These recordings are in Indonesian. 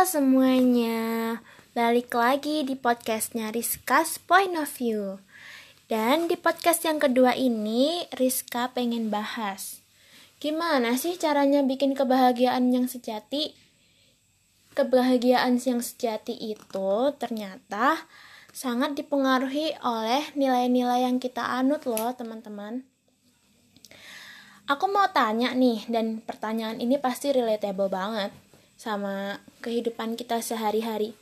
Semuanya, balik lagi di podcastnya Rizka's Point of View. Dan di podcast yang kedua ini, Rizka pengen bahas. Gimana sih caranya bikin kebahagiaan yang sejati? Kebahagiaan yang sejati itu ternyata sangat dipengaruhi oleh nilai-nilai yang kita anut loh teman-teman. Aku mau tanya nih, dan pertanyaan ini pasti relatable banget sama kehidupan kita sehari-hari.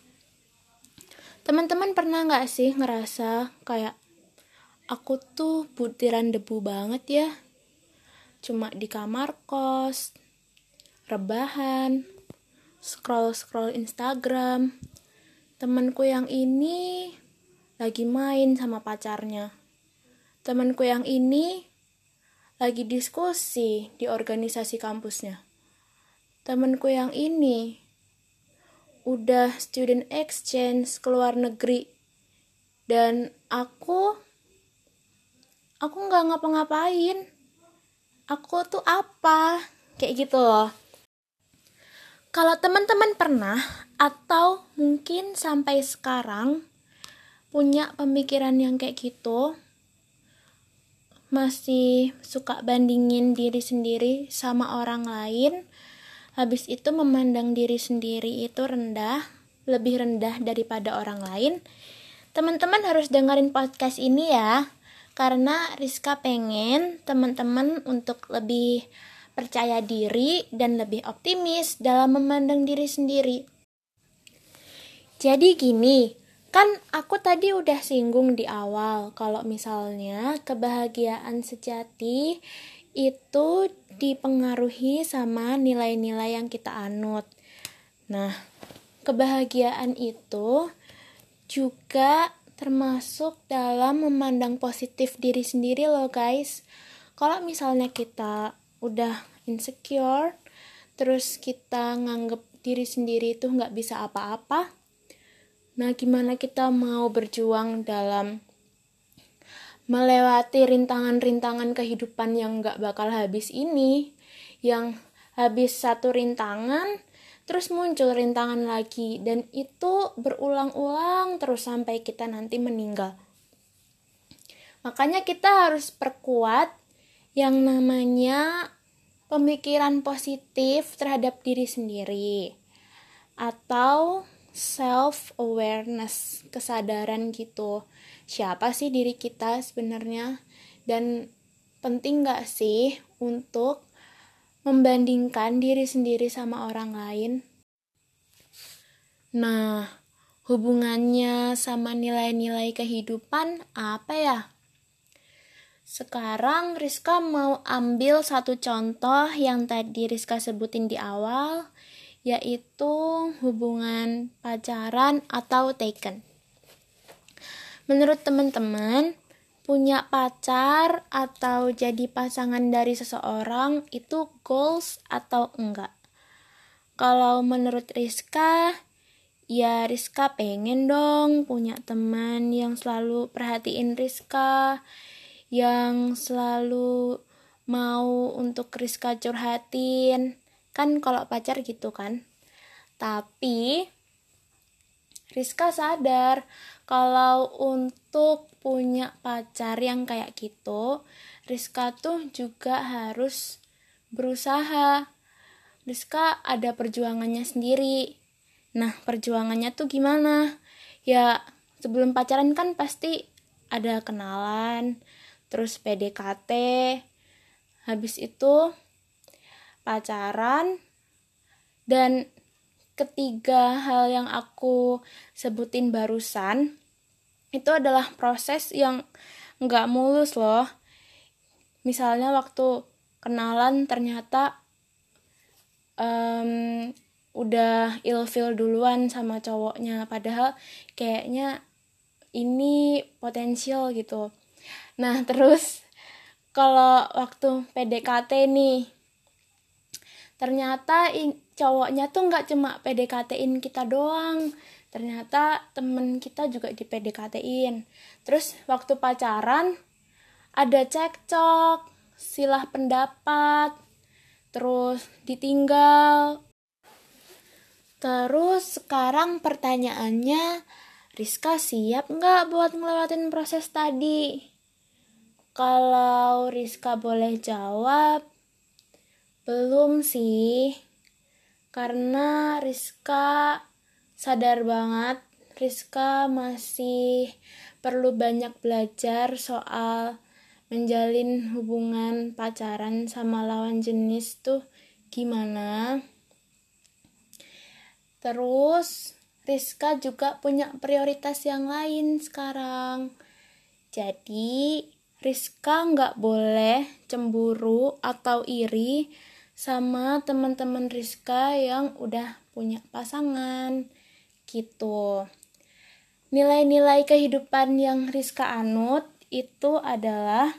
Teman-teman pernah nggak sih ngerasa kayak aku tuh butiran debu banget ya? Cuma di kamar kos, rebahan, scroll-scroll Instagram. Temanku yang ini lagi main sama pacarnya. Temanku yang ini lagi diskusi di organisasi kampusnya temenku yang ini. Udah student exchange ke luar negeri. Dan aku aku nggak ngapa-ngapain. Aku tuh apa? Kayak gitu loh. Kalau teman-teman pernah atau mungkin sampai sekarang punya pemikiran yang kayak gitu masih suka bandingin diri sendiri sama orang lain habis itu memandang diri sendiri itu rendah, lebih rendah daripada orang lain, teman-teman harus dengerin podcast ini ya. Karena Rizka pengen teman-teman untuk lebih percaya diri dan lebih optimis dalam memandang diri sendiri. Jadi gini, kan aku tadi udah singgung di awal kalau misalnya kebahagiaan sejati itu dipengaruhi sama nilai-nilai yang kita anut. Nah, kebahagiaan itu juga termasuk dalam memandang positif diri sendiri loh guys. Kalau misalnya kita udah insecure, terus kita nganggep diri sendiri itu nggak bisa apa-apa, nah gimana kita mau berjuang dalam melewati rintangan-rintangan kehidupan yang gak bakal habis ini yang habis satu rintangan terus muncul rintangan lagi dan itu berulang-ulang terus sampai kita nanti meninggal. Makanya kita harus perkuat yang namanya pemikiran positif terhadap diri sendiri atau self awareness kesadaran gitu siapa sih diri kita sebenarnya? Dan penting gak sih untuk membandingkan diri sendiri sama orang lain? Nah hubungannya sama nilai-nilai kehidupan apa ya? Sekarang Rizka mau ambil satu contoh yang tadi Rizka sebutin di awal, yaitu hubungan pacaran atau taken. Menurut teman-teman, punya pacar atau jadi pasangan dari seseorang itu goals atau enggak? Kalau menurut Rizka, ya Rizka pengen dong punya teman yang selalu perhatiin Rizka, yang selalu mau untuk Rizka curhatin. Kan kalau pacar gitu kan. Tapi Rizka sadar kalau untuk punya pacar yang kayak gitu, Rizka tuh juga harus berusaha. Rizka ada perjuangannya sendiri. Nah, perjuangannya tuh gimana? Ya, sebelum pacaran kan pasti ada kenalan, terus PDKT, habis itu pacaran, dan ketiga hal yang aku sebutin barusan itu adalah proses yang nggak mulus loh. Misalnya waktu kenalan ternyata um, udah ilfil duluan sama cowoknya. Padahal kayaknya ini potensial gitu. Nah terus kalau waktu PDKT nih ternyata cowoknya tuh nggak cuma PDKT-in kita doang ternyata temen kita juga di PDKT-in terus waktu pacaran ada cekcok silah pendapat terus ditinggal Terus sekarang pertanyaannya, Rizka siap nggak buat ngelewatin proses tadi? Kalau Rizka boleh jawab, belum sih. Karena Rizka sadar banget, Rizka masih perlu banyak belajar soal menjalin hubungan pacaran sama lawan jenis tuh gimana. Terus Rizka juga punya prioritas yang lain sekarang. Jadi Rizka nggak boleh cemburu atau iri sama teman-teman Rizka yang udah punya pasangan gitu. Nilai-nilai kehidupan yang Rizka anut itu adalah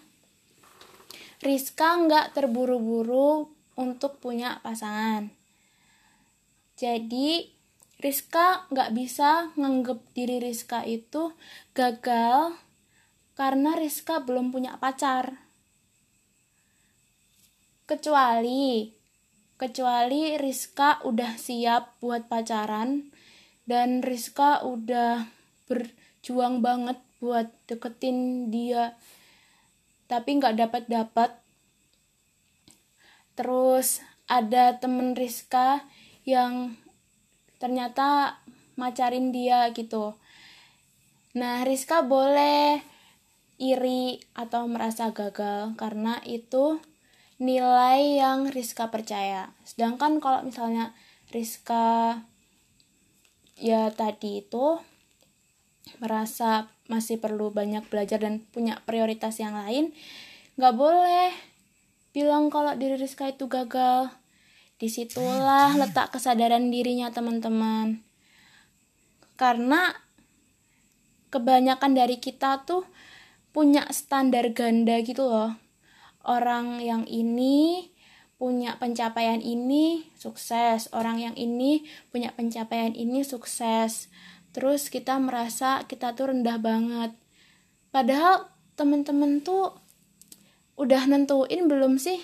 Rizka nggak terburu-buru untuk punya pasangan jadi Rizka nggak bisa nganggep diri Rizka itu gagal karena Rizka belum punya pacar. Kecuali kecuali Rizka udah siap buat pacaran dan Rizka udah berjuang banget buat deketin dia tapi nggak dapat dapat terus ada temen Rizka yang ternyata macarin dia gitu. Nah, Rizka boleh iri atau merasa gagal karena itu nilai yang Rizka percaya. Sedangkan kalau misalnya Rizka ya tadi itu merasa masih perlu banyak belajar dan punya prioritas yang lain, nggak boleh bilang kalau diri Rizka itu gagal. Di situlah letak kesadaran dirinya teman-teman. Karena kebanyakan dari kita tuh punya standar ganda gitu loh. Orang yang ini punya pencapaian ini sukses, orang yang ini punya pencapaian ini sukses. Terus kita merasa kita tuh rendah banget. Padahal teman-teman tuh udah nentuin belum sih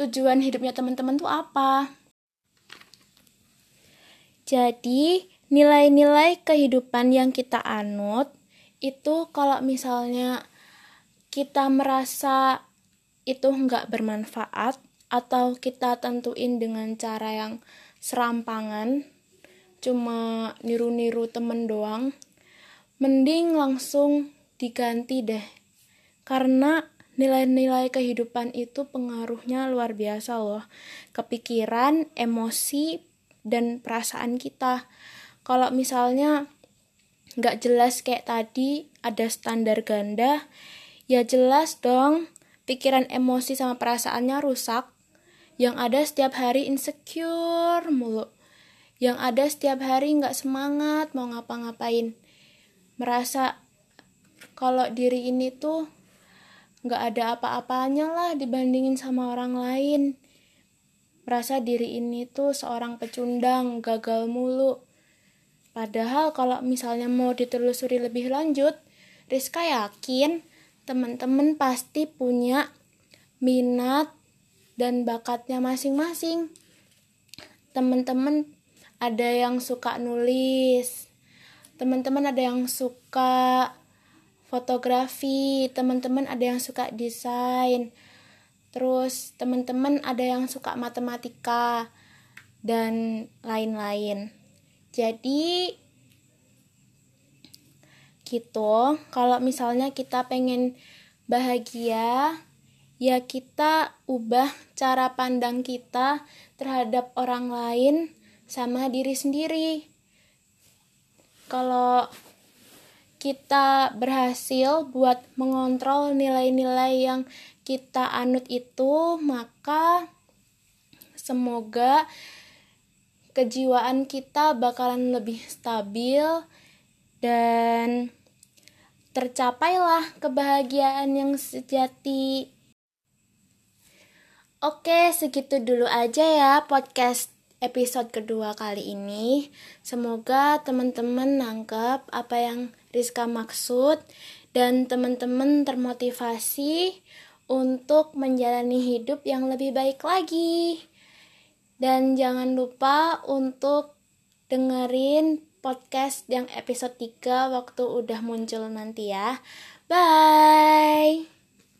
tujuan hidupnya teman-teman tuh apa. Jadi, nilai-nilai kehidupan yang kita anut itu kalau misalnya kita merasa itu nggak bermanfaat atau kita tentuin dengan cara yang serampangan cuma niru-niru temen doang mending langsung diganti deh. Karena nilai-nilai kehidupan itu pengaruhnya luar biasa loh. Kepikiran emosi dan perasaan kita. Kalau misalnya nggak jelas kayak tadi ada standar ganda ya jelas dong pikiran emosi sama perasaannya rusak. Yang ada setiap hari insecure mulu. Yang ada setiap hari nggak semangat mau ngapa-ngapain. Merasa kalau diri ini tuh nggak ada apa-apanya lah dibandingin sama orang lain. Merasa diri ini tuh seorang pecundang gagal mulu. Padahal kalau misalnya mau ditelusuri lebih lanjut Rizka yakin teman-teman pasti punya minat dan bakatnya masing-masing teman-teman ada yang suka nulis teman-teman ada yang suka fotografi, teman-teman ada yang suka desain, terus teman-teman ada yang suka matematika dan lain-lain. Jadi gitu, kalau misalnya kita pengen bahagia, ya kita ubah cara pandang kita terhadap orang lain sama diri sendiri. Kalau kita berhasil buat mengontrol nilai-nilai yang kita anut itu, maka semoga kejiwaan kita bakalan lebih stabil dan tercapailah kebahagiaan yang sejati. Oke, segitu dulu aja ya podcast episode kedua kali ini. Semoga teman-teman nangkep apa yang Rizka maksud dan teman-teman termotivasi untuk menjalani hidup yang lebih baik lagi. Dan jangan lupa untuk dengerin podcast yang episode 3 waktu udah muncul nanti ya. Bye.